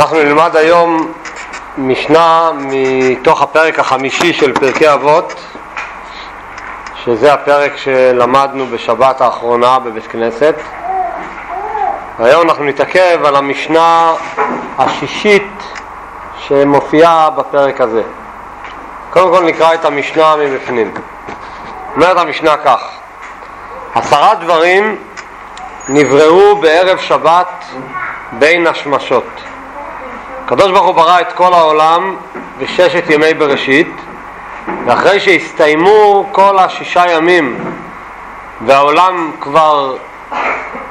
אנחנו נלמד היום משנה מתוך הפרק החמישי של פרקי אבות, שזה הפרק שלמדנו בשבת האחרונה בבית כנסת. והיום אנחנו נתעכב על המשנה השישית שמופיעה בפרק הזה. קודם כל נקרא את המשנה מבפנים. אומרת המשנה כך: עשרה דברים נבראו בערב שבת בין השמשות. הקדוש ברוך הוא ברא את כל העולם בששת ימי בראשית, ואחרי שהסתיימו כל השישה ימים והעולם כבר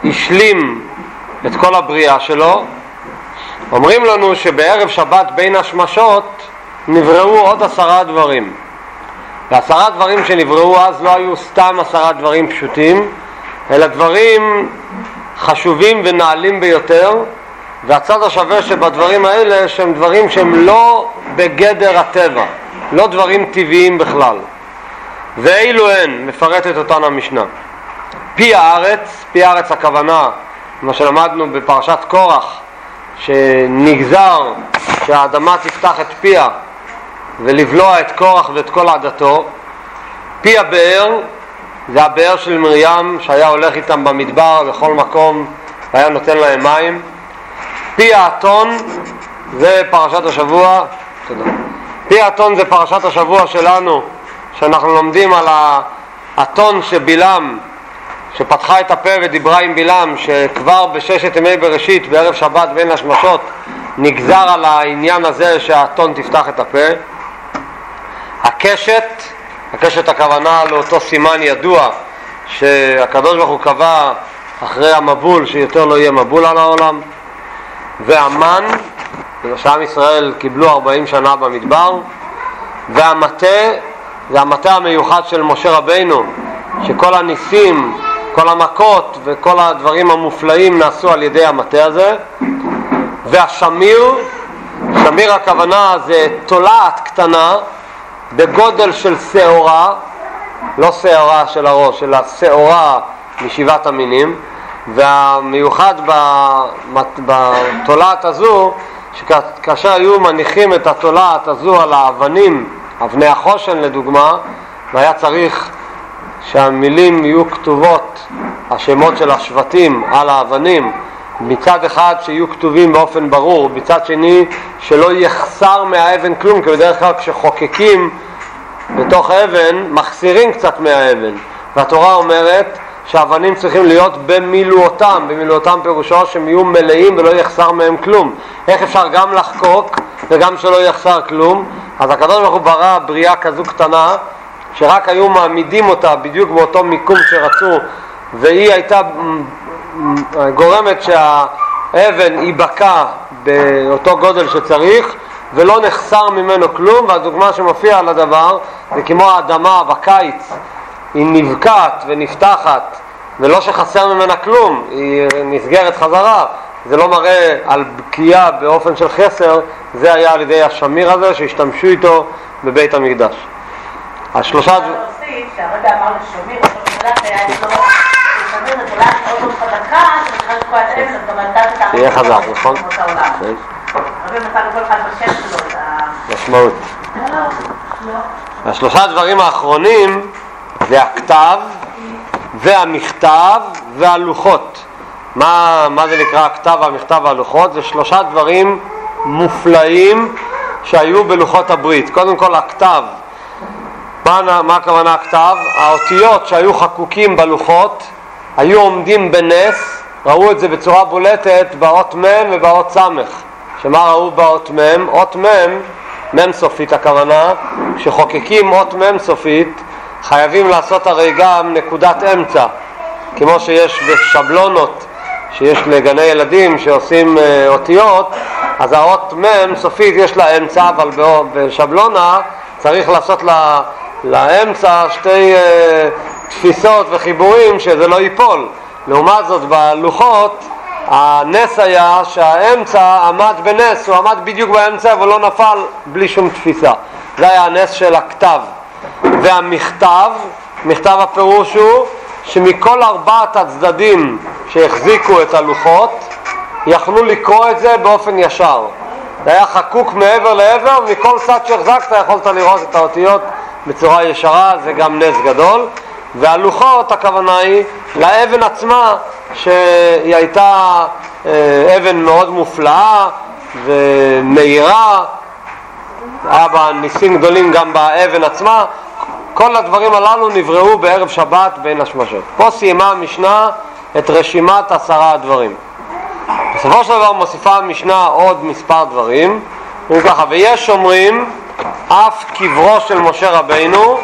השלים את כל הבריאה שלו, אומרים לנו שבערב שבת בין השמשות נבראו עוד עשרה דברים. ועשרה דברים שנבראו אז לא היו סתם עשרה דברים פשוטים, אלא דברים חשובים ונעלים ביותר, והצד השווה שבדברים האלה שהם דברים שהם לא בגדר הטבע, לא דברים טבעיים בכלל. ואילו הן, מפרטת אותן המשנה. פי הארץ, פי הארץ הכוונה, מה שלמדנו בפרשת קורח, שנגזר שהאדמה תפתח את פיה ולבלוע את קורח ואת כל עדתו. פי הבאר, זה הבאר של מרים שהיה הולך איתם במדבר לכל מקום והיה נותן להם מים. פי האתון זה פרשת השבוע, תודה. פי האתון זה פרשת השבוע שלנו, שאנחנו לומדים על האתון שבלעם, שפתחה את הפה ודיברה עם בלעם, שכבר בששת ימי בראשית, בערב שבת בין השמשות, נגזר על העניין הזה שהאתון תפתח את הפה. הקשת, הקשת הכוונה לאותו סימן ידוע שהקדוש ברוך הוא קבע אחרי המבול שיותר לא יהיה מבול על העולם. והמן, שעם ישראל קיבלו 40 שנה במדבר, והמטה, זה המטה המיוחד של משה רבינו, שכל הניסים, כל המכות וכל הדברים המופלאים נעשו על ידי המטה הזה, והשמיר, שמיר הכוונה זה תולעת קטנה בגודל של שעורה, לא שעורה של הראש, אלא שעורה משבעת המינים, והמיוחד בתולעת הזו, שכאשר היו מניחים את התולעת הזו על האבנים, אבני החושן לדוגמה, והיה צריך שהמילים יהיו כתובות, השמות של השבטים על האבנים, מצד אחד שיהיו כתובים באופן ברור, מצד שני שלא יחסר מהאבן כלום, כי בדרך כלל כשחוקקים בתוך אבן מחסירים קצת מהאבן, והתורה אומרת שהאבנים צריכים להיות במילואותם, במילואותם פירושו שהם יהיו מלאים ולא יחסר מהם כלום. איך אפשר גם לחקוק וגם שלא יחסר כלום? אז הקדוש ברוך הוא ברא בריאה כזו קטנה שרק היו מעמידים אותה בדיוק באותו מיקום שרצו והיא הייתה גורמת שהאבן ייבקע באותו גודל שצריך ולא נחסר ממנו כלום והדוגמה שמופיעה על הדבר זה כמו האדמה בקיץ היא נבקעת ונפתחת ולא שחסר ממנה כלום, היא נסגרת חזרה, זה לא מראה על בקיעה באופן של חסר, זה היה על ידי השמיר הזה שהשתמשו איתו בבית המקדש. השלושה... יהיה חזק, נכון? משמעות. השלושה דברים האחרונים זה הכתב והמכתב והלוחות. מה, מה זה נקרא הכתב, המכתב והלוחות? זה שלושה דברים מופלאים שהיו בלוחות הברית. קודם כל הכתב, מה, מה הכוונה הכתב? האותיות שהיו חקוקים בלוחות היו עומדים בנס, ראו את זה בצורה בולטת באות מ' ובאות ס'. שמה ראו באות מ'? אות מ', מ' סופית הכוונה, כשחוקקים אות מ' סופית חייבים לעשות הרי גם נקודת אמצע, כמו שיש בשבלונות שיש לגני ילדים שעושים אה, אותיות, אז האות מ' סופית יש לה אמצע, אבל בשבלונה צריך לעשות לה, לאמצע שתי אה, תפיסות וחיבורים שזה לא ייפול. לעומת זאת בלוחות הנס היה שהאמצע עמד בנס, הוא עמד בדיוק באמצע ולא נפל בלי שום תפיסה. זה היה הנס של הכתב. והמכתב, מכתב הפירוש הוא שמכל ארבעת הצדדים שהחזיקו את הלוחות יכלו לקרוא את זה באופן ישר. זה היה חקוק מעבר לעבר, ומכל צד שהחזקת יכולת לראות את האותיות בצורה ישרה, זה גם נס גדול. והלוחות, הכוונה היא לאבן עצמה, שהיא הייתה אה, אבן מאוד מופלאה ומהירה, היה בה ניסים גדולים גם באבן עצמה. כל הדברים הללו נבראו בערב שבת בין השמשות. פה סיימה המשנה את רשימת עשרה הדברים. בסופו של דבר מוסיפה המשנה עוד מספר דברים, ככה, ויש אומרים אף קברו של משה רבינו,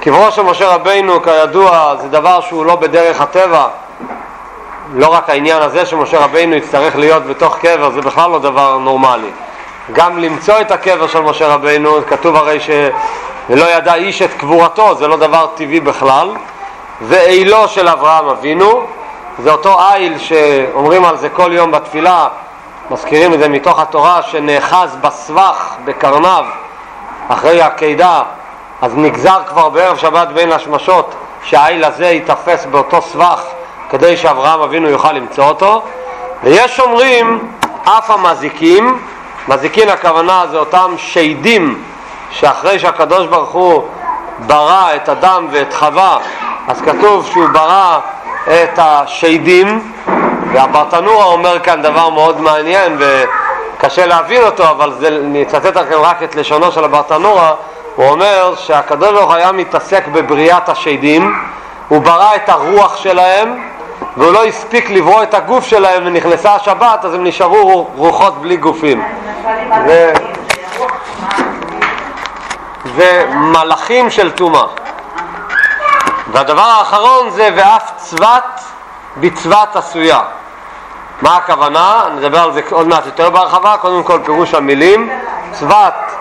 קברו של משה רבינו כידוע זה דבר שהוא לא בדרך הטבע, לא רק העניין הזה שמשה רבינו יצטרך להיות בתוך קבר זה בכלל לא דבר נורמלי. גם למצוא את הקבר של משה רבינו, כתוב הרי שלא ידע איש את קבורתו, זה לא דבר טבעי בכלל, ואילו של אברהם אבינו, זה אותו איל שאומרים על זה כל יום בתפילה, מזכירים את זה מתוך התורה, שנאחז בסבך, בקרניו, אחרי הקידה, אז נגזר כבר בערב שבת בין השמשות שהאיל הזה ייתפס באותו סבך כדי שאברהם אבינו יוכל למצוא אותו. ויש אומרים אף המזיקים, מזיקין הכוונה זה אותם שדים שאחרי שהקדוש ברוך הוא ברא את אדם ואת חווה, אז כתוב שהוא ברא את השדים, והברטנורה אומר כאן דבר מאוד מעניין וקשה להבין אותו, אבל זה, אני אצטט לכם רק את לשונו של הברטנורה, הוא אומר שהקדוש ברוך הוא היה מתעסק בבריאת השדים, הוא ברא את הרוח שלהם, והוא לא הספיק לברוא את הגוף שלהם ונכנסה השבת, אז הם נשארו רוחות בלי גופים. ומלאכים של טומאה. והדבר האחרון זה ואף צבת בצבת עשויה. מה הכוונה? נדבר על זה עוד מעט יותר בהרחבה, קודם כל פירוש המילים. צבת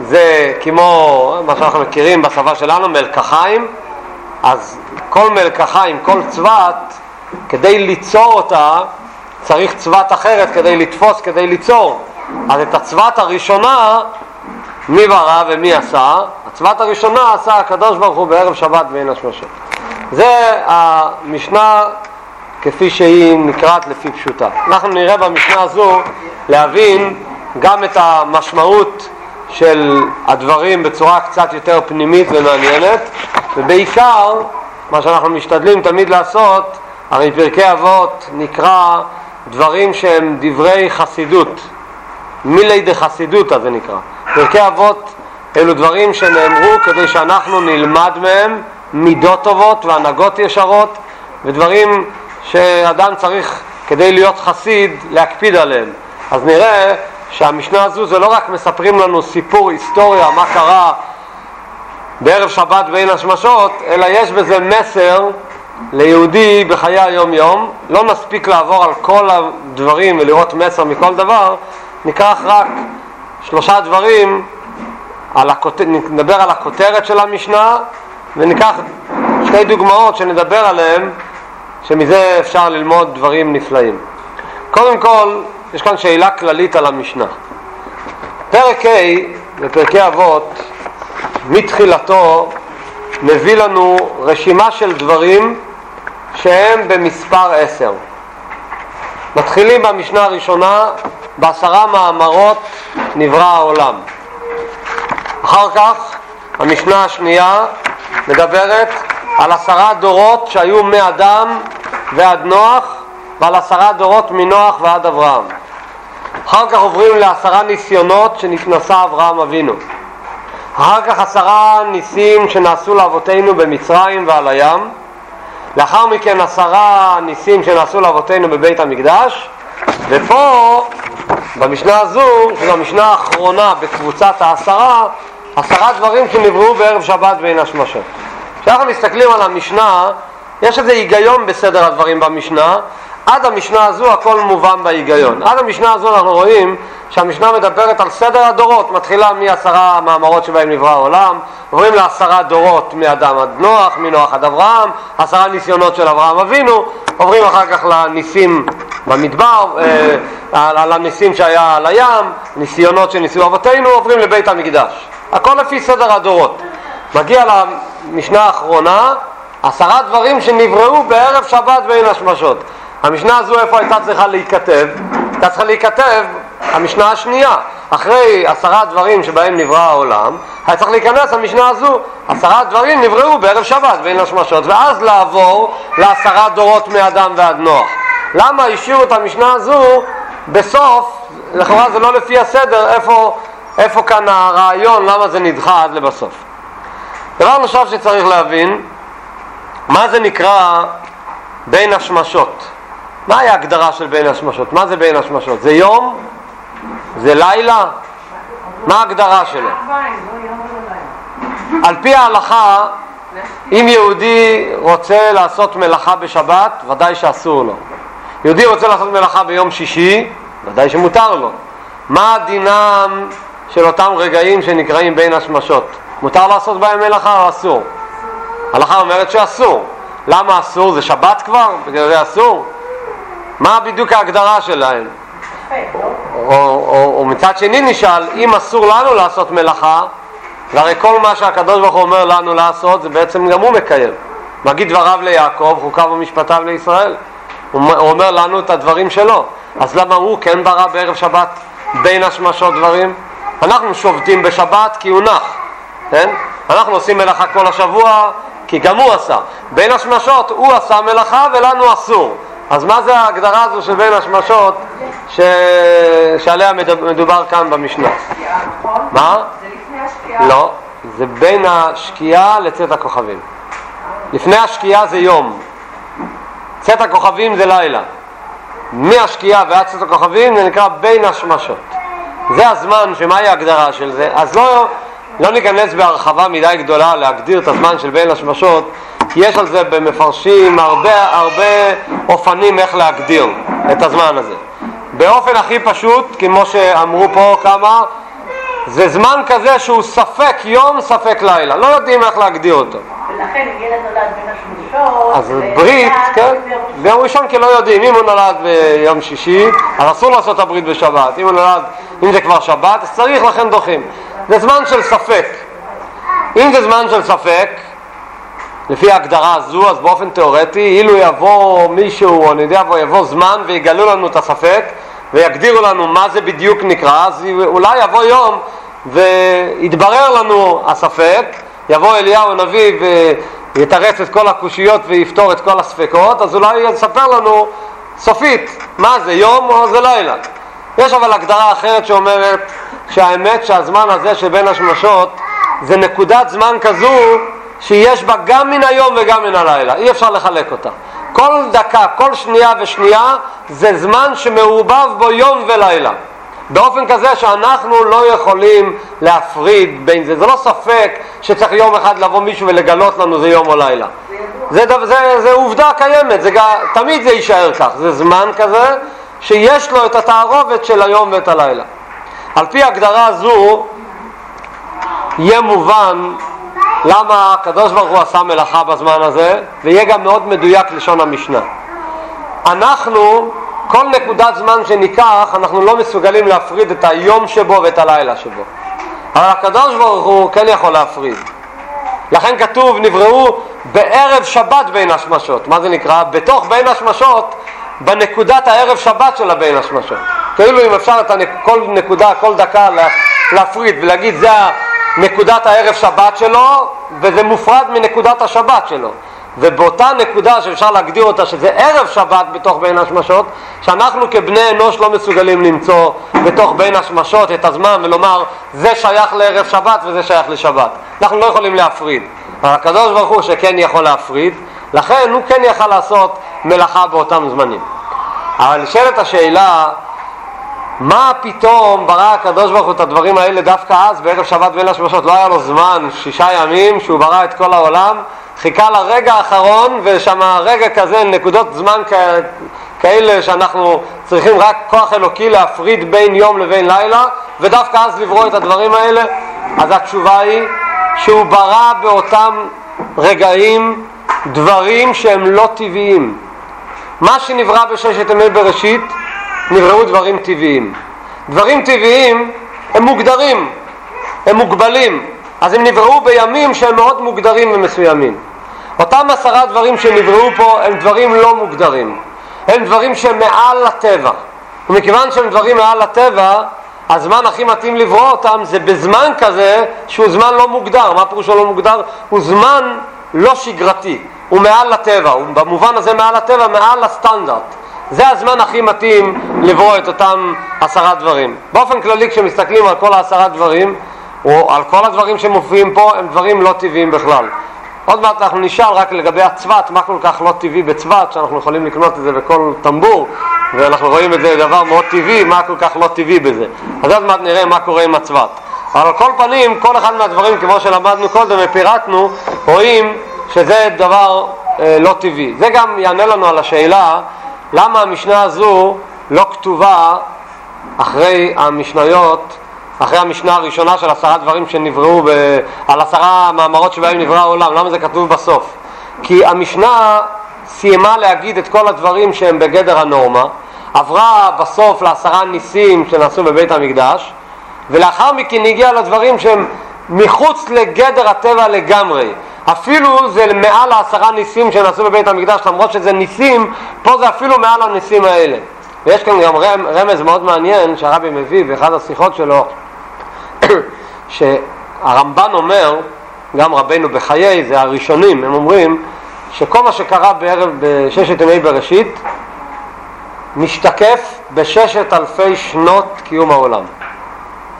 זה כמו מה שאנחנו מכירים בשפה שלנו, מלקחיים, אז כל מלקחיים, כל צבת, כדי ליצור אותה צריך צבת אחרת כדי לתפוס, כדי ליצור. אז את הצבת הראשונה, מי ברא ומי עשה? הצבת הראשונה עשה הקדוש ברוך הוא בערב שבת בין השמשות. זה המשנה כפי שהיא נקראת לפי פשוטה. אנחנו נראה במשנה הזו להבין גם את המשמעות של הדברים בצורה קצת יותר פנימית ומעניינת, ובעיקר מה שאנחנו משתדלים תמיד לעשות, הרי פרקי אבות נקרא דברים שהם דברי חסידות, מילי דחסידותא זה נקרא. פרקי אבות אלו דברים שנאמרו כדי שאנחנו נלמד מהם מידות טובות והנהגות ישרות ודברים שאדם צריך כדי להיות חסיד להקפיד עליהם. אז נראה שהמשנה הזו זה לא רק מספרים לנו סיפור, היסטוריה, מה קרה בערב שבת בין השמשות, אלא יש בזה מסר ליהודי בחיי היום-יום. לא נספיק לעבור על כל הדברים ולראות מסר מכל דבר, ניקח רק שלושה דברים, על הכותר... נדבר על הכותרת של המשנה וניקח שתי דוגמאות שנדבר עליהן, שמזה אפשר ללמוד דברים נפלאים. קודם כל, יש כאן שאלה כללית על המשנה. פרק ה' בפרקי אבות, מתחילתו, מביא לנו רשימה של דברים שהם במספר עשר. מתחילים במשנה הראשונה, בעשרה מאמרות נברא העולם. אחר כך, המשנה השנייה מדברת על עשרה דורות שהיו מאדם ועד נוח ועל עשרה דורות מנוח ועד אברהם. אחר כך עוברים לעשרה ניסיונות שנתנסה אברהם אבינו. אחר כך עשרה ניסים שנעשו לאבותינו במצרים ועל הים. לאחר מכן עשרה ניסים שנעשו לאבותינו בבית המקדש. ופה, במשנה הזו, שזו המשנה האחרונה בקבוצת העשרה, עשרה דברים שנבראו בערב שבת בין השמשות. כשאנחנו מסתכלים על המשנה, יש איזה היגיון בסדר הדברים במשנה, עד המשנה הזו הכל מובן בהיגיון. עד המשנה הזו אנחנו רואים שהמשנה מדברת על סדר הדורות, מתחילה מעשרה מאמרות שבהם נברא העולם, עוברים לעשרה דורות מאדם עד נוח, מנוח עד אברהם, עשרה ניסיונות של אברהם אבינו, עוברים אחר כך לניסים במדבר, אה, על הניסים שהיה על הים, ניסיונות שניסו אבותינו, עוברים לבית המקדש. הכל לפי סדר הדורות. מגיע למשנה האחרונה, עשרה דברים שנבראו בערב שבת בין השמשות. המשנה הזו איפה הייתה צריכה להיכתב? הייתה צריכה להיכתב המשנה השנייה. אחרי עשרה דברים שבהם נברא העולם, היה צריך להיכנס המשנה הזו. עשרה דברים נבראו בערב שבת בין השמשות, ואז לעבור לעשרה דורות מאדם ועד נוח. למה השאירו את המשנה הזו בסוף, לכאורה זה לא לפי הסדר, איפה, איפה כאן הרעיון, למה זה נדחה עד לבסוף. דבר נוסף שצריך להבין, מה זה נקרא בין השמשות? מהי ההגדרה של בין השמשות? מה זה בין השמשות? זה יום? זה לילה? מה ההגדרה שלו? על פי ההלכה, אם יהודי רוצה לעשות מלאכה בשבת, ודאי שאסור לו. יהודי רוצה לעשות מלאכה ביום שישי, ודאי שמותר לו. מה דינם של אותם רגעים שנקראים בין השמשות? מותר לעשות בהם מלאכה או אסור? ההלכה אומרת שאסור. למה אסור? זה שבת כבר? בגלל זה אסור? מה בדיוק ההגדרה שלהם? או, או, או מצד שני נשאל, אם אסור לנו לעשות מלאכה, והרי כל מה שהקדוש ברוך הוא אומר לנו לעשות, זה בעצם גם הוא מקיים. מגיד דבריו ליעקב, חוקיו ומשפטיו לישראל. הוא אומר לנו את הדברים שלו. אז למה הוא כן ברא בערב שבת בין השמשות דברים? אנחנו שובתים בשבת כי הוא נח, כן? אנחנו עושים מלאכה כל השבוע כי גם הוא עשה. בין השמשות הוא עשה מלאכה ולנו אסור. אז מה זה ההגדרה הזו של בין השמשות ש... שעליה מדובר כאן במשנה? מה? זה לפני השקיעה? לא, זה בין השקיעה לצאת הכוכבים. לפני השקיעה זה יום, צאת הכוכבים זה לילה. מהשקיעה ועד צאת הכוכבים זה נקרא בין השמשות. זה הזמן, שמהי ההגדרה של זה? אז לא, לא ניכנס בהרחבה מדי גדולה להגדיר את הזמן של בין השמשות, יש על זה במפרשים הרבה הרבה אופנים איך להגדיר את הזמן הזה. באופן הכי פשוט, כמו שאמרו פה כמה, זה זמן כזה שהוא ספק יום, ספק לילה. לא יודעים איך להגדיר אותו. ולכן ילד נולד בין השמשות... אז ברית, כן, ביום ראשון כי לא יודעים. אם הוא נולד ביום שישי, אז אסור לעשות את הברית בשבת. אם הוא נולד, אם זה כבר שבת, אז צריך, לכן דוחים. זה זמן של ספק. אם זה זמן של ספק, לפי ההגדרה הזו, אז באופן תיאורטי, אילו יבוא מישהו, או אני יודע, יבוא זמן ויגלו לנו את הספק ויגדירו לנו מה זה בדיוק נקרא, אז אולי יבוא יום ויתברר לנו הספק, יבוא אליהו הנביא ויתרץ את כל הקושיות ויפתור את כל הספקות, אז אולי יספר לנו סופית מה זה, יום או זה לילה. יש אבל הגדרה אחרת שאומרת שהאמת שהזמן הזה שבין השמשות זה נקודת זמן כזו שיש בה גם מן היום וגם מן הלילה, אי אפשר לחלק אותה. כל דקה, כל שנייה ושנייה זה זמן שמעורבב בו יום ולילה. באופן כזה שאנחנו לא יכולים להפריד בין זה. זה לא ספק שצריך יום אחד לבוא מישהו ולגלות לנו זה יום או לילה. זה, זה, זה, זה עובדה קיימת, זה, תמיד זה יישאר כך. זה זמן כזה שיש לו את התערובת של היום ואת הלילה. על פי הגדרה זו יהיה מובן למה הקדוש ברוך הוא עשה מלאכה בזמן הזה, ויהיה גם מאוד מדויק לשון המשנה. אנחנו, כל נקודת זמן שניקח, אנחנו לא מסוגלים להפריד את היום שבו ואת הלילה שבו. אבל הקדוש ברוך הוא כן יכול להפריד. לכן כתוב, נבראו בערב שבת בין השמשות. מה זה נקרא? בתוך בין השמשות, בנקודת הערב שבת של הבין השמשות. כאילו אם אפשר את הנק... כל נקודה, כל דקה להפריד ולהגיד זה נקודת הערב שבת שלו וזה מופרד מנקודת השבת שלו ובאותה נקודה שאפשר להגדיר אותה שזה ערב שבת בתוך בין השמשות שאנחנו כבני אנוש לא מסוגלים למצוא בתוך בין השמשות את הזמן ולומר זה שייך לערב שבת וזה שייך לשבת. אנחנו לא יכולים להפריד. הקדוש ברוך הוא שכן יכול להפריד לכן הוא כן יכל לעשות מלאכה באותם זמנים. אבל נשאלת השאלה מה פתאום ברא הקדוש ברוך הוא את הדברים האלה דווקא אז בערב שבת בין השמשות לא היה לו זמן שישה ימים שהוא ברא את כל העולם. חיכה לרגע האחרון ושם רגע כזה נקודות זמן כאלה שאנחנו צריכים רק כוח אלוקי להפריד בין יום לבין לילה ודווקא אז לברוא את הדברים האלה. אז התשובה היא שהוא ברא באותם רגעים דברים שהם לא טבעיים. מה שנברא בששת ימי בראשית נבראו דברים טבעיים. דברים טבעיים הם מוגדרים, הם מוגבלים, אז הם נבראו בימים שהם מאוד מוגדרים ומסוימים. אותם עשרה דברים שנבראו פה הם דברים לא מוגדרים. הם דברים שהם מעל הטבע. ומכיוון שהם דברים מעל הטבע, הזמן הכי מתאים לברוא אותם זה בזמן כזה שהוא זמן לא מוגדר. מה פירושו לא מוגדר? הוא זמן לא שגרתי, הוא מעל הטבע, הוא במובן הזה מעל הטבע, מעל הסטנדרט. זה הזמן הכי מתאים לברוא את אותם עשרה דברים. באופן כללי כשמסתכלים על כל העשרה דברים, או על כל הדברים שמופיעים פה, הם דברים לא טבעיים בכלל. עוד מעט אנחנו נשאל רק לגבי הצבת, מה כל כך לא טבעי בצבת, שאנחנו יכולים לקנות את זה בכל טמבור, ואנחנו רואים את זה דבר מאוד טבעי, מה כל כך לא טבעי בזה. אז עוד מעט נראה מה קורה עם הצבת. אבל על כל פנים, כל אחד מהדברים, כמו שלמדנו קודם ופירטנו, רואים שזה דבר אה, לא טבעי. זה גם יענה לנו על השאלה למה המשנה הזו לא כתובה אחרי המשניות אחרי המשנה הראשונה של עשרה דברים שנבראו, ב... על עשרה מאמרות שבהם נברא העולם, למה זה כתוב בסוף? כי המשנה סיימה להגיד את כל הדברים שהם בגדר הנורמה, עברה בסוף לעשרה ניסים שנעשו בבית המקדש, ולאחר מכן הגיעה לדברים שהם מחוץ לגדר הטבע לגמרי. אפילו זה מעל העשרה ניסים שנעשו בבית המקדש, למרות שזה ניסים, פה זה אפילו מעל הניסים האלה. ויש כאן גם רמז מאוד מעניין שהרבי מביא באחד השיחות שלו, שהרמב"ן אומר, גם רבנו בחיי, זה הראשונים, הם אומרים שכל מה שקרה בערב בששת ימי בראשית משתקף בששת אלפי שנות קיום העולם.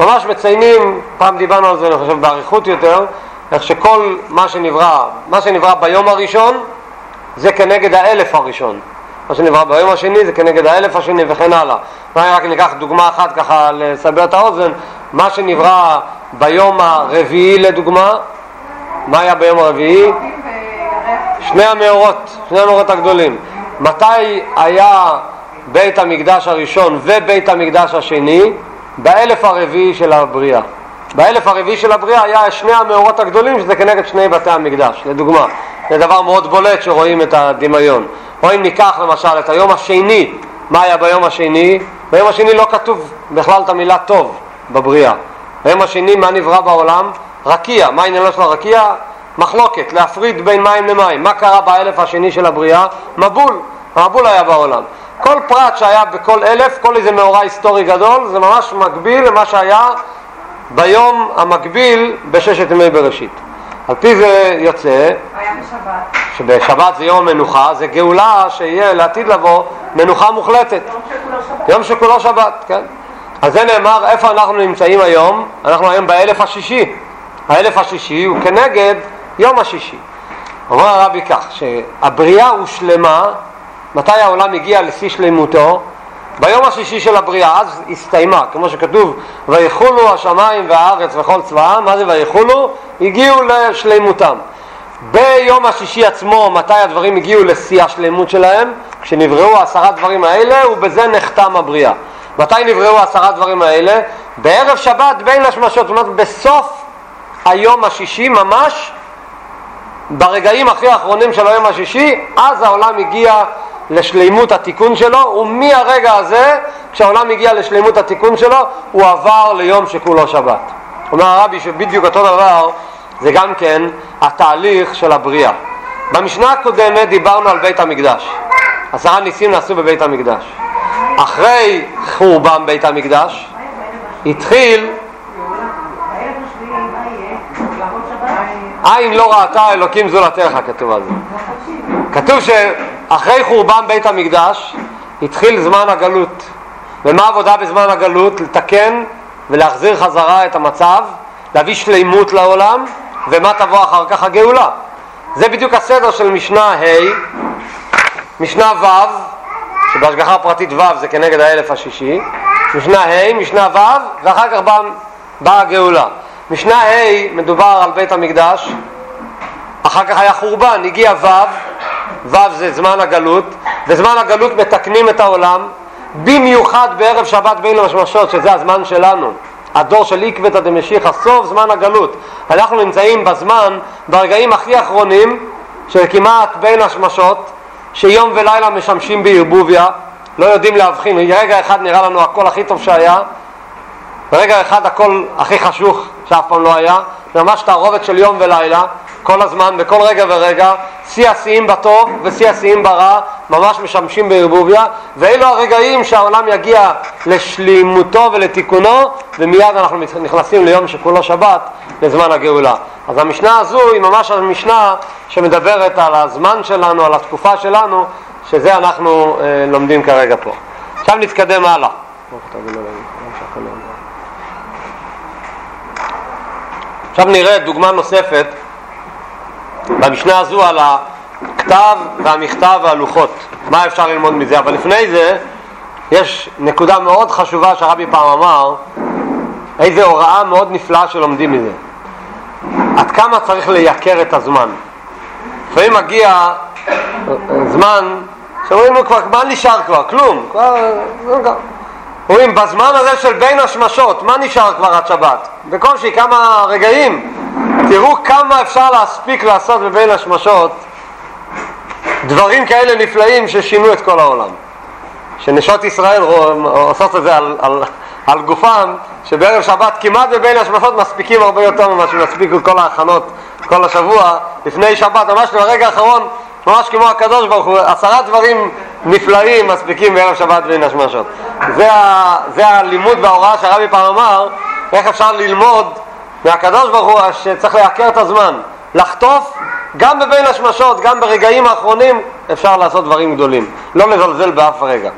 ממש מציינים, פעם דיברנו על זה אני חושב באריכות יותר, איך שכל מה שנברא, מה שנברא ביום הראשון זה כנגד האלף הראשון. מה שנברא ביום השני זה כנגד האלף השני וכן הלאה. רק ניקח דוגמה אחת ככה לסבר את האוזן, מה שנברא ביום הרביעי לדוגמה, מה היה ביום הרביעי? שני המאורות, שני המאורות הגדולים. מתי היה בית המקדש הראשון ובית המקדש השני? באלף הרביעי של הבריאה. באלף הרביעי של הבריאה היה שני המאורות הגדולים שזה כנגד שני בתי המקדש, לדוגמה. זה דבר מאוד בולט שרואים את הדמיון. או אם ניקח למשל את היום השני, מה היה ביום השני? ביום השני לא כתוב בכלל את המילה טוב בבריאה. ביום השני מה נברא בעולם? רקיע. מה העניינו של הרקיע? מחלוקת, להפריד בין מים למים. מה קרה באלף השני של הבריאה? מבול. המבול היה בעולם. כל פרט שהיה בכל אלף, כל איזה מאורע היסטורי גדול, זה ממש מקביל למה שהיה ביום המקביל בששת ימי בראשית. על פי זה יוצא שבשבת זה יום המנוחה, זה גאולה שיהיה לעתיד לבוא מנוחה מוחלטת. יום שכולו שבת, כן. אז זה נאמר, איפה אנחנו נמצאים היום? אנחנו היום באלף השישי. האלף השישי הוא כנגד יום השישי. אומר הרבי כך, שהבריאה הושלמה, מתי העולם הגיע לשיא שלמותו? ביום השישי של הבריאה, אז הסתיימה, כמו שכתוב, ויחולו השמיים והארץ וכל צבאם, מה זה ויחולו? הגיעו לשלימותם. ביום השישי עצמו, מתי הדברים הגיעו לשיא השלמות שלהם? כשנבראו עשרה דברים האלה, ובזה נחתם הבריאה. מתי נבראו עשרה דברים האלה? בערב שבת בין השמשות, זאת אומרת בסוף היום השישי ממש, ברגעים הכי אחרונים של היום השישי, אז העולם הגיע לשלימות התיקון שלו, ומהרגע הזה, כשהעולם הגיע לשלימות התיקון שלו, הוא עבר ליום שכולו שבת. אומר הרבי שבדיוק אותו דבר זה גם כן התהליך של הבריאה. במשנה הקודמת דיברנו על בית המקדש. עשרה ניסים נעשו בבית המקדש. אחרי חורבן בית המקדש התחיל עין לא ראתה אלוקים זולתך כתוב על זה. כתוב שאחרי חורבן בית המקדש התחיל זמן הגלות. ומה העבודה בזמן הגלות? לתקן ולהחזיר חזרה את המצב, להביא שלימות לעולם, ומה תבוא אחר כך הגאולה. זה בדיוק הסדר של משנה ה', משנה ו', שבהשגחה פרטית ו' זה כנגד האלף השישי, משנה ה', משנה ו', ואחר כך באה בא הגאולה. משנה ה' מדובר על בית המקדש, אחר כך היה חורבן, הגיע ו', ו' זה זמן הגלות, וזמן הגלות מתקנים את העולם, במיוחד בערב שבת בין המשמשות, שזה הזמן שלנו. הדור של עקבתא דמשיחא, סוף זמן הגלות. אנחנו נמצאים בזמן, ברגעים הכי אחרונים, של כמעט בין השמשות, שיום ולילה משמשים בערבוביה, לא יודעים להבחין, רגע אחד נראה לנו הכל הכי טוב שהיה, ברגע אחד הכל הכי חשוך שאף פעם לא היה, ממש תערובת של יום ולילה, כל הזמן, בכל רגע ורגע, שיא השיאים בטוב ושיא השיאים ברע, ממש משמשים בערבוביה, ואלו הרגעים שהעולם יגיע לשלימותו ולתיקונו, ומיד אנחנו נכנסים ליום שכולו שבת, לזמן הגאולה. אז המשנה הזו היא ממש המשנה שמדברת על הזמן שלנו, על התקופה שלנו, שזה אנחנו אה, לומדים כרגע פה. עכשיו נתקדם הלאה. עכשיו נראה דוגמה נוספת במשנה הזו על הכתב והמכתב והלוחות. מה אפשר ללמוד מזה? אבל לפני זה יש נקודה מאוד חשובה שהרבי פעם אמר, איזה הוראה מאוד נפלאה שלומדים מזה. עד כמה צריך לייקר את הזמן. לפעמים מגיע זמן שאומרים לו כבר, מה נשאר כבר? כלום. כבר, אומרים, בזמן הזה של בין השמשות, מה נשאר כבר עד שבת? בקושי כמה רגעים. תראו כמה אפשר להספיק לעשות בבין השמשות דברים כאלה נפלאים ששינו את כל העולם. שנשות ישראל עושות את זה על, על, על גופם, שבערב שבת כמעט בבין השמשות מספיקים הרבה יותר ממה שמספיקו כל ההכנות כל השבוע, לפני שבת, ממש ברגע האחרון, ממש כמו הקדוש ברוך הוא, עשרה דברים נפלאים מספיקים בערב שבת בין השמשות. זה, ה, זה הלימוד וההוראה שהרבי פעם אמר, איך אפשר ללמוד מהקדוש ברוך הוא שצריך לייקר את הזמן, לחטוף גם בבין השמשות, גם ברגעים האחרונים אפשר לעשות דברים גדולים, לא לזלזל באף רגע.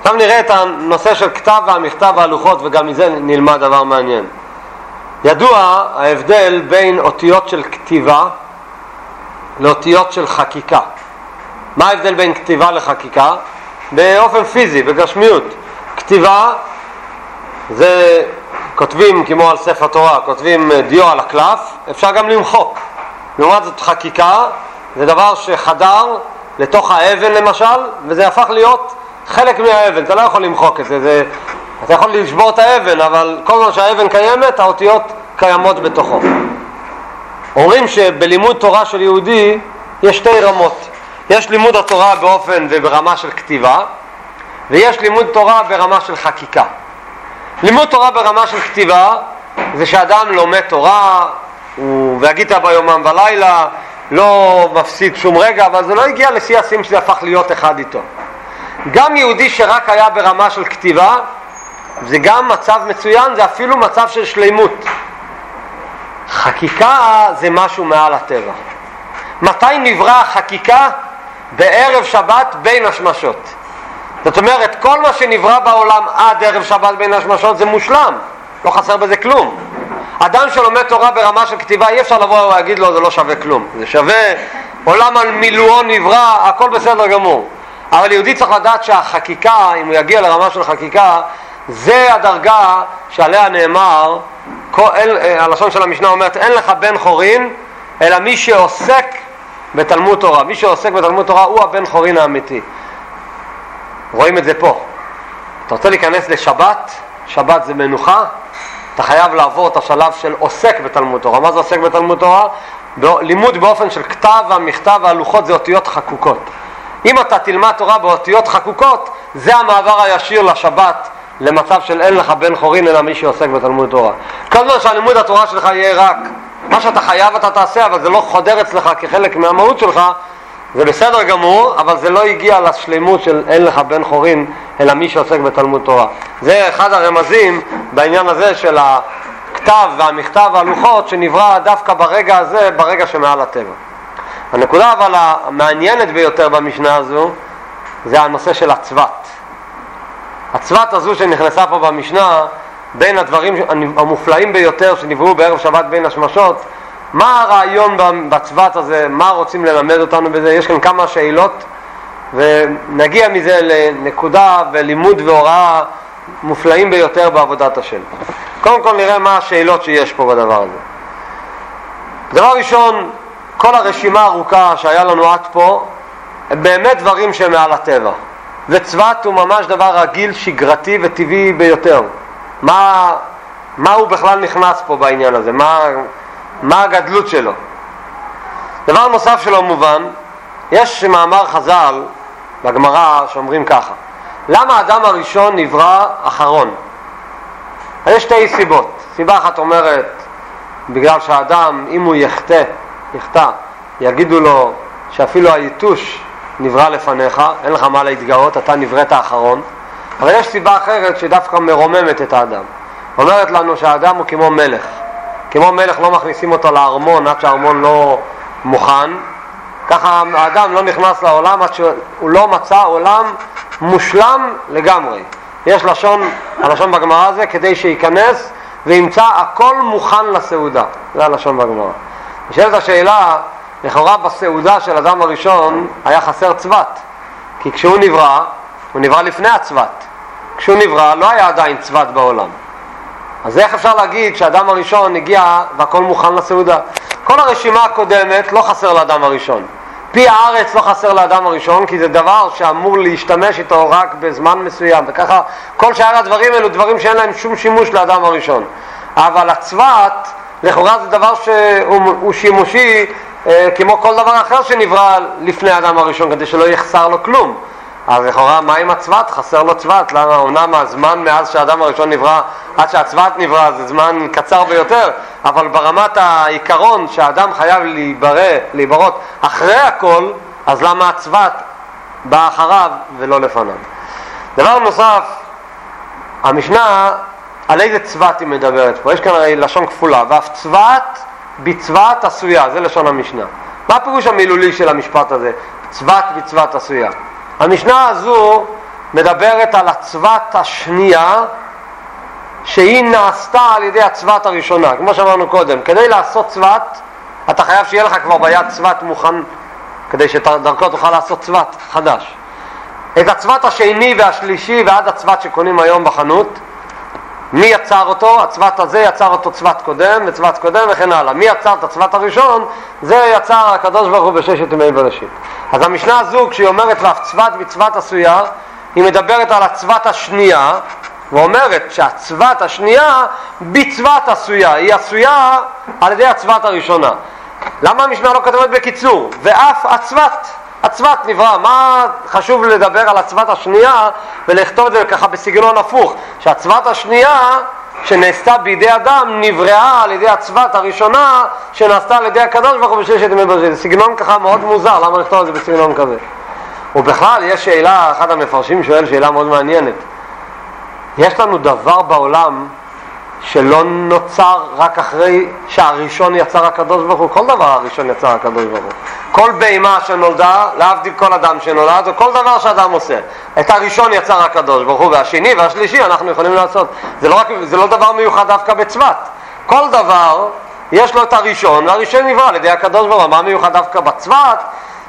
עכשיו נראה את הנושא של כתב והמכתב והלוחות וגם מזה נלמד דבר מעניין. ידוע ההבדל בין אותיות של כתיבה לאותיות של חקיקה. מה ההבדל בין כתיבה לחקיקה? באופן פיזי, בגשמיות. כתיבה זה כותבים כמו על ספר תורה, כותבים דיו על הקלף, אפשר גם למחוק. לעומת זאת חקיקה זה דבר שחדר לתוך האבן למשל, וזה הפך להיות חלק מהאבן, אתה לא יכול למחוק את זה, זה אתה יכול לשבור את האבן, אבל כל זמן שהאבן קיימת, האותיות קיימות בתוכו. אומרים שבלימוד תורה של יהודי יש שתי רמות. יש לימוד התורה באופן וברמה של כתיבה, ויש לימוד תורה ברמה של חקיקה. לימוד תורה ברמה של כתיבה זה שאדם לומד תורה, והגית ביומם ולילה, לא מפסיד שום רגע, אבל זה לא הגיע לשיא השיאים שזה הפך להיות אחד איתו. גם יהודי שרק היה ברמה של כתיבה, זה גם מצב מצוין, זה אפילו מצב של שלימות. חקיקה זה משהו מעל הטבע. מתי נברא החקיקה? בערב שבת בין השמשות. זאת אומרת, כל מה שנברא בעולם עד ערב שבת בין השמשות זה מושלם, לא חסר בזה כלום. אדם שלומד תורה ברמה של כתיבה, אי אפשר לבוא ולהגיד לו זה לא שווה כלום. זה שווה, עולם על מילואו נברא, הכל בסדר גמור. אבל יהודי צריך לדעת שהחקיקה, אם הוא יגיע לרמה של חקיקה, זה הדרגה שעליה נאמר, כל, אה, הלשון של המשנה אומרת, אין לך בן חורין, אלא מי שעוסק בתלמוד תורה. מי שעוסק בתלמוד תורה הוא הבן חורין האמיתי. רואים את זה פה. אתה רוצה להיכנס לשבת, שבת זה מנוחה, אתה חייב לעבור את השלב של עוסק בתלמוד תורה. מה זה עוסק בתלמוד תורה? לימוד באופן של כתב והמכתב והלוחות זה אותיות חקוקות. אם אתה תלמד תורה באותיות חקוקות, זה המעבר הישיר לשבת, למצב של אין לך בן חורין אלא מי שעוסק בתלמוד תורה. כל זמן שהלימוד התורה שלך יהיה רק מה שאתה חייב אתה תעשה, אבל זה לא חודר אצלך כחלק מהמהות שלך, זה בסדר גמור, אבל זה לא הגיע לשלימות של אין לך בן חורין, אלא מי שעוסק בתלמוד תורה. זה אחד הרמזים בעניין הזה של הכתב והמכתב והלוחות שנברא דווקא ברגע הזה, ברגע שמעל הטבע. הנקודה אבל המעניינת ביותר במשנה הזו זה הנושא של הצבת. הצבת הזו שנכנסה פה במשנה, בין הדברים המופלאים ביותר שנבראו בערב שבת בין השמשות, מה הרעיון בצבת הזה, מה רוצים ללמד אותנו בזה, יש כאן כמה שאלות ונגיע מזה לנקודה ולימוד והוראה מופלאים ביותר בעבודת השם. קודם כל נראה מה השאלות שיש פה בדבר הזה. דבר ראשון, כל הרשימה הארוכה שהיה לנו עד פה, הם באמת דברים שהם מעל הטבע. וצבת הוא ממש דבר רגיל, שגרתי וטבעי ביותר. מה, מה הוא בכלל נכנס פה בעניין הזה? מה, מה הגדלות שלו? דבר נוסף שלא מובן, יש מאמר חז"ל בגמרא שאומרים ככה: למה האדם הראשון נברא אחרון? יש שתי סיבות. סיבה אחת אומרת, בגלל שהאדם, אם הוא יחטא, יחטא, יגידו לו שאפילו היתוש נברא לפניך, אין לך מה להתגאות, אתה נבראת האחרון, אבל יש סיבה אחרת שדווקא מרוממת את האדם. אומרת לנו שהאדם הוא כמו מלך. כמו מלך לא מכניסים אותו לארמון עד שהארמון לא מוכן, ככה האדם לא נכנס לעולם עד שהוא לא מצא עולם מושלם לגמרי. יש לשון, הלשון בגמרא זה כדי שייכנס וימצא הכל מוכן לסעודה. זה הלשון בגמרא. נשאלת השאלה, לכאורה בסעודה של אדם הראשון היה חסר צבת, כי כשהוא נברא, הוא נברא לפני הצבת. כשהוא נברא לא היה עדיין צבת בעולם. אז איך אפשר להגיד שהאדם הראשון הגיע והכל מוכן לסעודה? כל הרשימה הקודמת לא חסר לאדם הראשון. פי הארץ לא חסר לאדם הראשון, כי זה דבר שאמור להשתמש איתו רק בזמן מסוים, וככה כל שאר הדברים האלו דברים שאין להם שום שימוש לאדם הראשון. אבל הצבת, לכאורה זה דבר שהוא שימושי אה, כמו כל דבר אחר שנברא לפני האדם הראשון, כדי שלא יחסר לו כלום. אז לכאורה מה עם הצבת? חסר לו צבת. למה? אומנם הזמן מאז שהאדם הראשון נברא עד שהצבת נברא זה זמן קצר ביותר, אבל ברמת העיקרון שהאדם חייב להיברא, להיברות אחרי הכל, אז למה הצבת בא אחריו ולא לפניו? דבר נוסף, המשנה, על איזה צבת היא מדברת פה? יש כאן הרי לשון כפולה, ואף צבת בצבת עשויה, זה לשון המשנה. מה הפירוש המילולי של המשפט הזה? צבת בצבת עשויה. המשנה הזו מדברת על הצבת השנייה שהיא נעשתה על ידי הצבת הראשונה, כמו שאמרנו קודם. כדי לעשות צבת, אתה חייב שיהיה לך כבר ביד צבת מוכן, כדי שדרכו תוכל לעשות צבת חדש. את הצבת השני והשלישי ועד הצבת שקונים היום בחנות, מי יצר אותו? הצבת הזה יצר אותו צבת קודם וצבת קודם וכן הלאה. מי יצר את הצבת הראשון? זה יצר הקדוש ברוך הוא בששת ימי בראשית. אז המשנה הזו, כשהיא אומרת לך צבת בצבת עשויה, היא מדברת על הצבת השנייה, ואומרת שהצבת השנייה בצבת עשויה, היא עשויה על ידי הצבת הראשונה. למה המשנה לא כתבת בקיצור? ואף הצבת. הצבת נברא, מה חשוב לדבר על הצבת השנייה ולכתוב את זה ככה בסגנון הפוך, שהצבת השנייה שנעשתה בידי אדם נבראה על ידי הצבת הראשונה שנעשתה על ידי הקדוש ברוך הוא בששת ימי בראשית. סגנון ככה מאוד מוזר, למה לכתוב את זה בסגנון כזה? ובכלל יש שאלה, אחד המפרשים שואל שאלה מאוד מעניינת. יש לנו דבר בעולם שלא נוצר רק אחרי שהראשון יצר הקדוש ברוך הוא, כל דבר הראשון יצר הקדוש ברוך הוא. כל בהמה שנולדה, להבדיל כל אדם שנולד, או כל דבר שאדם עושה. את הראשון יצר הקדוש ברוך הוא, והשני והשלישי אנחנו יכולים לעשות. זה לא, רק, זה לא דבר מיוחד דווקא בצבת. כל דבר, יש לו את הראשון, והראשון נברא על ידי הקדוש ברוך הוא. מה מיוחד דווקא בצבת?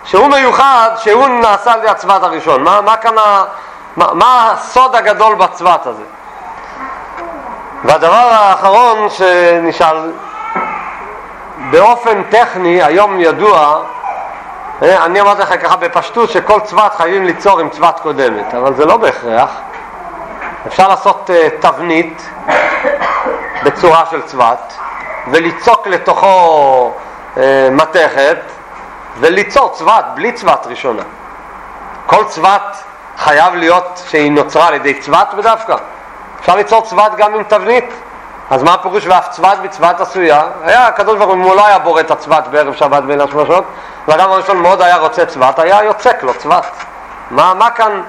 שהוא מיוחד, שהוא נעשה על ידי הצבת הראשון. מה, מה כאן ה... מה, מה הסוד הגדול בצבת הזה? והדבר האחרון שנשאל, באופן טכני, היום ידוע, אני אמרתי לך ככה בפשטות שכל צבת חייבים ליצור עם צבת קודמת, אבל זה לא בהכרח. אפשר לעשות uh, תבנית בצורה של צבת וליצוק לתוכו uh, מתכת וליצור צבת בלי צבת ראשונה. כל צבת חייב להיות שהיא נוצרה על ידי צבת בדווקא. אפשר ליצור צבת גם עם תבנית. אז מה הפירוש ואף צבת בצבת עשויה? היה הקדוש ברוך הוא, אם הוא לא היה בורא את הצבת בערב שבת בין השמשות, והאדם הראשון מאוד היה רוצה צבת, היה יוצק לו צבת. מה, מה כאן,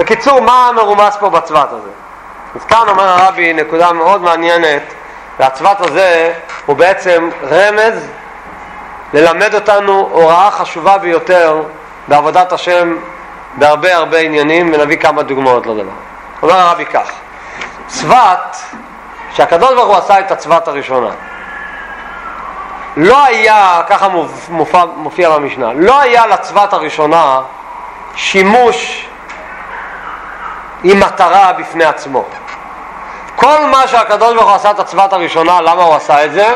בקיצור, מה מרומס פה בצבת הזה? אז כאן אומר הרבי נקודה מאוד מעניינת, והצבת הזה הוא בעצם רמז ללמד אותנו הוראה חשובה ביותר בעבודת השם בהרבה הרבה עניינים, ונביא כמה דוגמאות לדבר. אומר הרבי כך צבת, שהקדוש ברוך הוא עשה את הצבת הראשונה, לא היה, ככה מופיע, מופיע במשנה, לא היה לצבת הראשונה שימוש עם מטרה בפני עצמו. כל מה שהקדוש ברוך הוא עשה את הצבת הראשונה, למה הוא עשה את זה?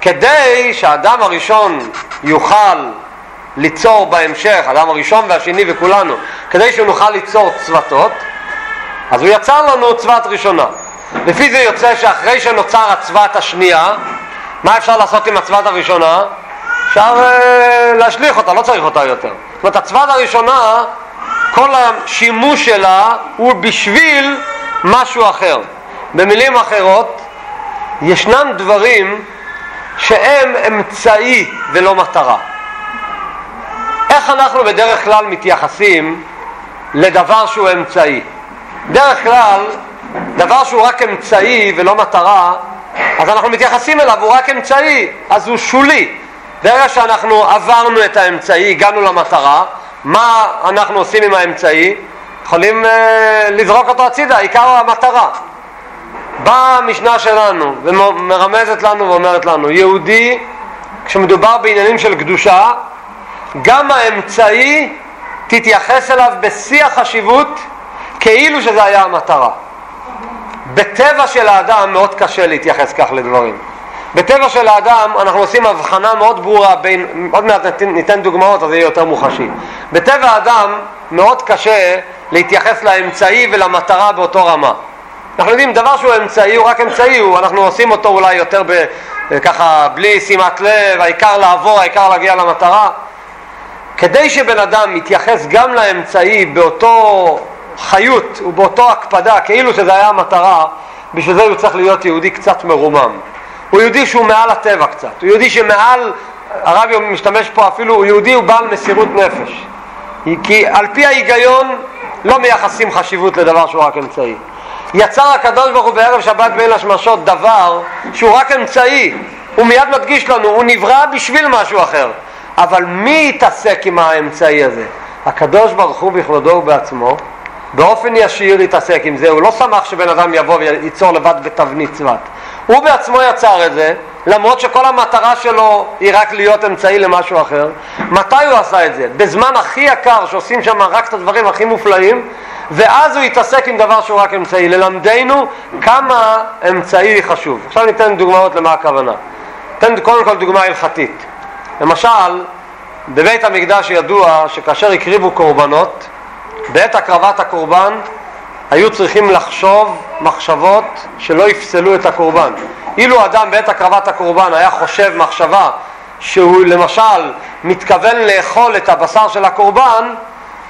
כדי שהאדם הראשון יוכל ליצור בהמשך, האדם הראשון והשני וכולנו, כדי שנוכל ליצור צוותות, אז הוא יצר לנו צבת ראשונה. לפי זה יוצא שאחרי שנוצר הצבת השנייה, מה אפשר לעשות עם הצבת הראשונה? אפשר uh, להשליך אותה, לא צריך אותה יותר. זאת אומרת, הצבת הראשונה, כל השימוש שלה הוא בשביל משהו אחר. במילים אחרות, ישנם דברים שהם אמצעי ולא מטרה. איך אנחנו בדרך כלל מתייחסים לדבר שהוא אמצעי? בדרך כלל, דבר שהוא רק אמצעי ולא מטרה, אז אנחנו מתייחסים אליו, הוא רק אמצעי, אז הוא שולי. ברגע שאנחנו עברנו את האמצעי, הגענו למטרה, מה אנחנו עושים עם האמצעי? יכולים uh, לזרוק אותו הצידה, העיקר המטרה. באה המשנה שלנו ומרמזת לנו ואומרת לנו, יהודי, כשמדובר בעניינים של קדושה, גם האמצעי תתייחס אליו בשיא החשיבות כאילו שזה היה המטרה. בטבע של האדם מאוד קשה להתייחס כך לדברים. בטבע של האדם אנחנו עושים הבחנה מאוד ברורה בין, עוד מעט ניתן, ניתן דוגמאות אז זה יהיה יותר מוחשי. בטבע האדם מאוד קשה להתייחס לאמצעי ולמטרה באותו רמה. אנחנו יודעים דבר שהוא אמצעי הוא רק אמצעי, הוא, אנחנו עושים אותו אולי יותר ב, ככה בלי שימת לב, העיקר לעבור, העיקר להגיע למטרה. כדי שבן אדם יתייחס גם לאמצעי באותו חיות ובאותו הקפדה כאילו שזה היה המטרה, בשביל זה הוא צריך להיות יהודי קצת מרומם. הוא יהודי שהוא מעל הטבע קצת, הוא יהודי שמעל, הרבי משתמש פה אפילו, הוא יהודי הוא בעל מסירות נפש. כי על פי ההיגיון לא מייחסים חשיבות לדבר שהוא רק אמצעי. יצר הקדוש ברוך הוא בערב שבת בין השמשות דבר שהוא רק אמצעי, הוא מיד מדגיש לנו, הוא נברא בשביל משהו אחר. אבל מי יתעסק עם האמצעי הזה? הקדוש ברוך הוא בכבודו ובעצמו באופן ישיר יתעסק עם זה, הוא לא שמח שבן אדם יבוא וייצור לבד בתבנית צבת. הוא בעצמו יצר את זה, למרות שכל המטרה שלו היא רק להיות אמצעי למשהו אחר. מתי הוא עשה את זה? בזמן הכי יקר שעושים שם רק את הדברים הכי מופלאים, ואז הוא יתעסק עם דבר שהוא רק אמצעי. ללמדנו כמה אמצעי חשוב. עכשיו ניתן דוגמאות למה הכוונה. ניתן קודם כל דוגמה הלכתית. למשל, בבית המקדש ידוע שכאשר הקריבו קורבנות, בעת הקרבת הקורבן היו צריכים לחשוב מחשבות שלא יפסלו את הקורבן. אילו אדם בעת הקרבת הקורבן היה חושב מחשבה שהוא למשל מתכוון לאכול את הבשר של הקורבן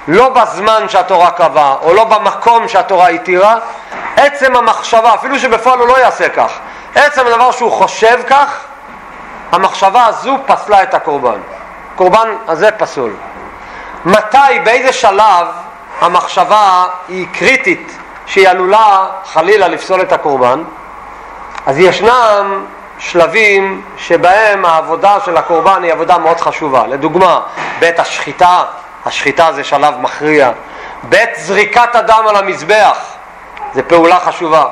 לא בזמן שהתורה קבעה או לא במקום שהתורה התירה, עצם המחשבה, אפילו שבפועל הוא לא יעשה כך, עצם הדבר שהוא חושב כך, המחשבה הזו פסלה את הקורבן. הקורבן הזה פסול. מתי, באיזה שלב המחשבה היא קריטית שהיא עלולה חלילה לפסול את הקורבן, אז ישנם שלבים שבהם העבודה של הקורבן היא עבודה מאוד חשובה. לדוגמה, בעת השחיטה, השחיטה זה שלב מכריע. בעת זריקת הדם על המזבח, זה פעולה חשובה.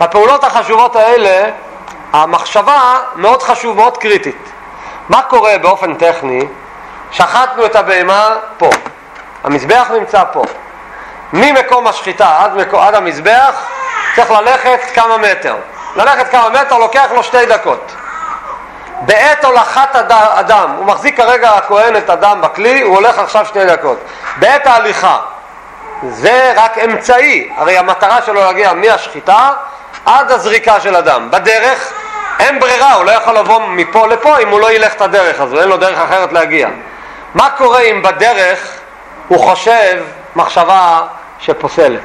בפעולות החשובות האלה, המחשבה מאוד חשוב, מאוד קריטית. מה קורה באופן טכני? שחטנו את הבהמה פה, המזבח נמצא פה. ממקום השחיטה עד, עד המזבח צריך ללכת כמה מטר. ללכת כמה מטר לוקח לו שתי דקות. בעת הולכת אדם, הוא מחזיק כרגע הכהן את הדם בכלי, הוא הולך עכשיו שתי דקות. בעת ההליכה, זה רק אמצעי, הרי המטרה שלו להגיע מהשחיטה עד הזריקה של אדם. בדרך אין ברירה, הוא לא יכול לבוא מפה לפה אם הוא לא ילך את הדרך הזו, אין לו דרך אחרת להגיע. מה קורה אם בדרך הוא חושב מחשבה שפוסלת.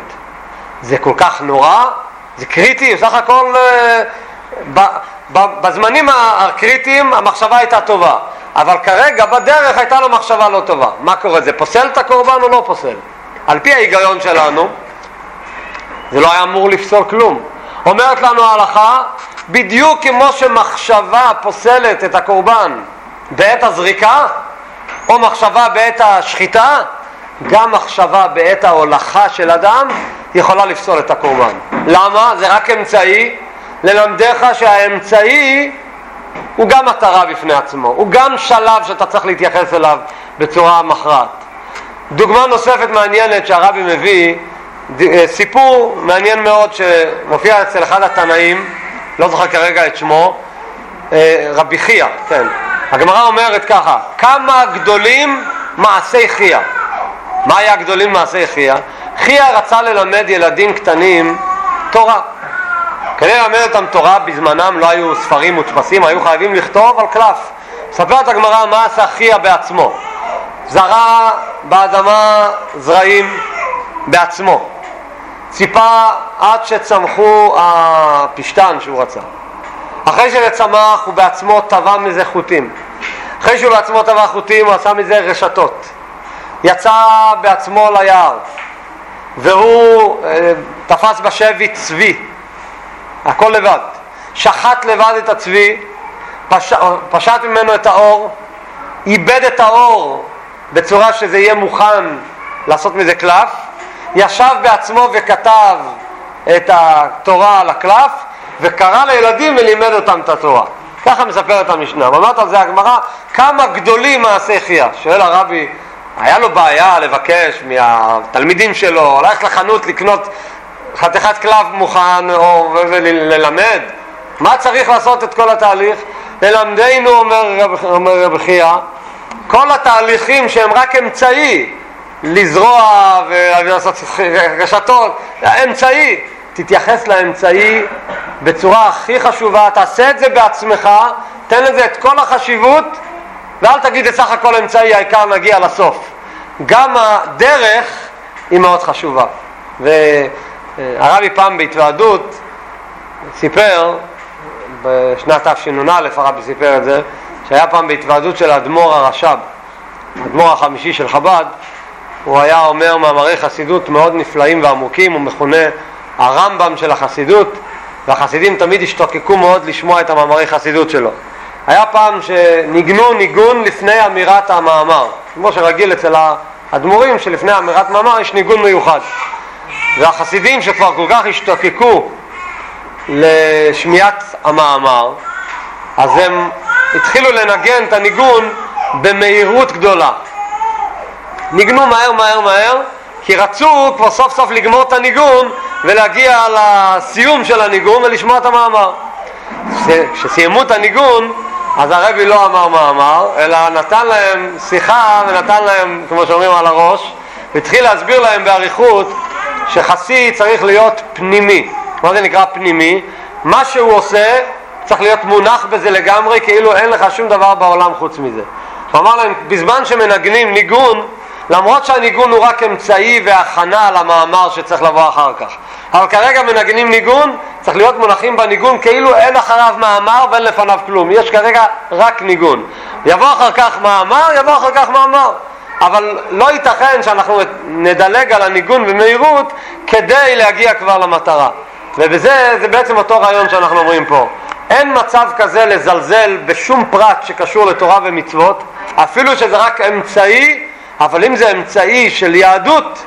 זה כל כך נורא, זה קריטי, סך הכל אה, ב, ב, בזמנים הקריטיים המחשבה הייתה טובה, אבל כרגע בדרך הייתה לו מחשבה לא טובה. מה קורה? זה פוסל את הקורבן או לא פוסל? על פי ההיגיון שלנו, זה לא היה אמור לפסול כלום. אומרת לנו ההלכה, בדיוק כמו שמחשבה פוסלת את הקורבן בעת הזריקה, או מחשבה בעת השחיטה, גם מחשבה בעת ההולכה של אדם יכולה לפסול את הקורבן. למה? זה רק אמצעי ללמדך שהאמצעי הוא גם מטרה בפני עצמו, הוא גם שלב שאתה צריך להתייחס אליו בצורה מכרעת. דוגמה נוספת מעניינת שהרבי מביא, אה, סיפור מעניין מאוד שמופיע אצל אחד התנאים, לא זוכר כרגע את שמו, אה, רבי חייא, כן. הגמרא אומרת ככה, כמה גדולים מעשי חייא. מה היה גדולים מעשי חייא? חייא רצה ללמד ילדים קטנים תורה. כדי ללמד אותם תורה בזמנם לא היו ספרים מודפסים, היו חייבים לכתוב על קלף. מספרת הגמרא מה עשה חייא בעצמו. זרע באדמה זרעים בעצמו. ציפה עד שצמחו הפשתן שהוא רצה. אחר אחרי שזה צמח הוא בעצמו טבע מזה חוטים. אחרי שהוא בעצמו טבע חוטים הוא עשה מזה רשתות. יצא בעצמו ליער, והוא אה, תפס בשבי צבי, הכל לבד. שחט לבד את הצבי, פש... פשט ממנו את האור, איבד את האור בצורה שזה יהיה מוכן לעשות מזה קלף, ישב בעצמו וכתב את התורה על הקלף, וקרא לילדים ולימד אותם את התורה. ככה מספרת המשנה. ואמרת על זה הגמרא, כמה גדולים מעשי חייה. שואל הרבי, היה לו בעיה לבקש מהתלמידים שלו, ללכת לחנות לקנות חתיכת קלף מוכן או ללמד? מה צריך לעשות את כל התהליך? ללמדנו, אומר רב חייא, כל התהליכים שהם רק אמצעי לזרוע ולעשות רשתות, אמצעי, תתייחס לאמצעי בצורה הכי חשובה, תעשה את זה בעצמך, תן לזה את כל החשיבות ואל תגיד את סך הכל אמצעי, העיקר נגיע לסוף. גם הדרך היא מאוד חשובה. והרבי פעם בהתוועדות סיפר, בשנת תשנ"א הרבי סיפר את זה, שהיה פעם בהתוועדות של האדמו"ר הרש"ב, האדמו"ר החמישי של חב"ד, הוא היה אומר מאמרי חסידות מאוד נפלאים ועמוקים, הוא מכונה הרמב"ם של החסידות, והחסידים תמיד השתוקקו מאוד לשמוע את המאמרי חסידות שלו. היה פעם שניגנו ניגון לפני אמירת המאמר, כמו שרגיל אצל האדמו"רים שלפני אמירת מאמר יש ניגון מיוחד. והחסידים שכבר כל כך השתוקקו לשמיעת המאמר, אז הם התחילו לנגן את הניגון במהירות גדולה. ניגנו מהר מהר מהר, כי רצו כבר סוף סוף לגמור את הניגון ולהגיע לסיום של הניגון ולשמוע את המאמר. כשסיימו את הניגון, אז הרבי לא אמר מאמר, אלא נתן להם שיחה ונתן להם, כמו שאומרים, על הראש, והתחיל להסביר להם באריכות שחסיד צריך להיות פנימי. מה זה נקרא פנימי? מה שהוא עושה צריך להיות מונח בזה לגמרי, כאילו אין לך שום דבר בעולם חוץ מזה. הוא אמר להם, בזמן שמנגנים ניגון, למרות שהניגון הוא רק אמצעי והכנה למאמר שצריך לבוא אחר כך. אבל כרגע מנגנים ניגון, צריך להיות מונחים בניגון כאילו אין אחריו מאמר ואין לפניו כלום. יש כרגע רק ניגון. יבוא אחר כך מאמר, יבוא אחר כך מאמר. אבל לא ייתכן שאנחנו נדלג על הניגון במהירות כדי להגיע כבר למטרה. ובזה, זה בעצם אותו רעיון שאנחנו אומרים פה. אין מצב כזה לזלזל בשום פרט שקשור לתורה ומצוות, אפילו שזה רק אמצעי, אבל אם זה אמצעי של יהדות,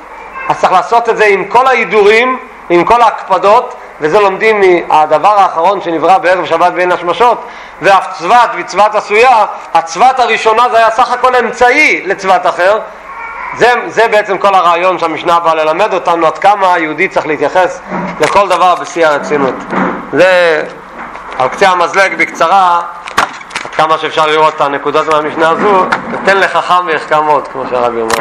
אז צריך לעשות את זה עם כל ההידורים, עם כל ההקפדות, וזה לומדים מהדבר האחרון שנברא בערב שבת בין השמשות, ואף צבת וצבת עשויה, הצבת הראשונה זה היה סך הכל אמצעי לצבת אחר, זה, זה בעצם כל הרעיון שהמשנה באה ללמד אותנו עד כמה היהודי צריך להתייחס לכל דבר בשיא הרצינות. זה על קצה המזלג בקצרה, עד כמה שאפשר לראות את הנקודות מהמשנה הזו, ותן לחכם ויחכם עוד, כמו שהרבי אומר.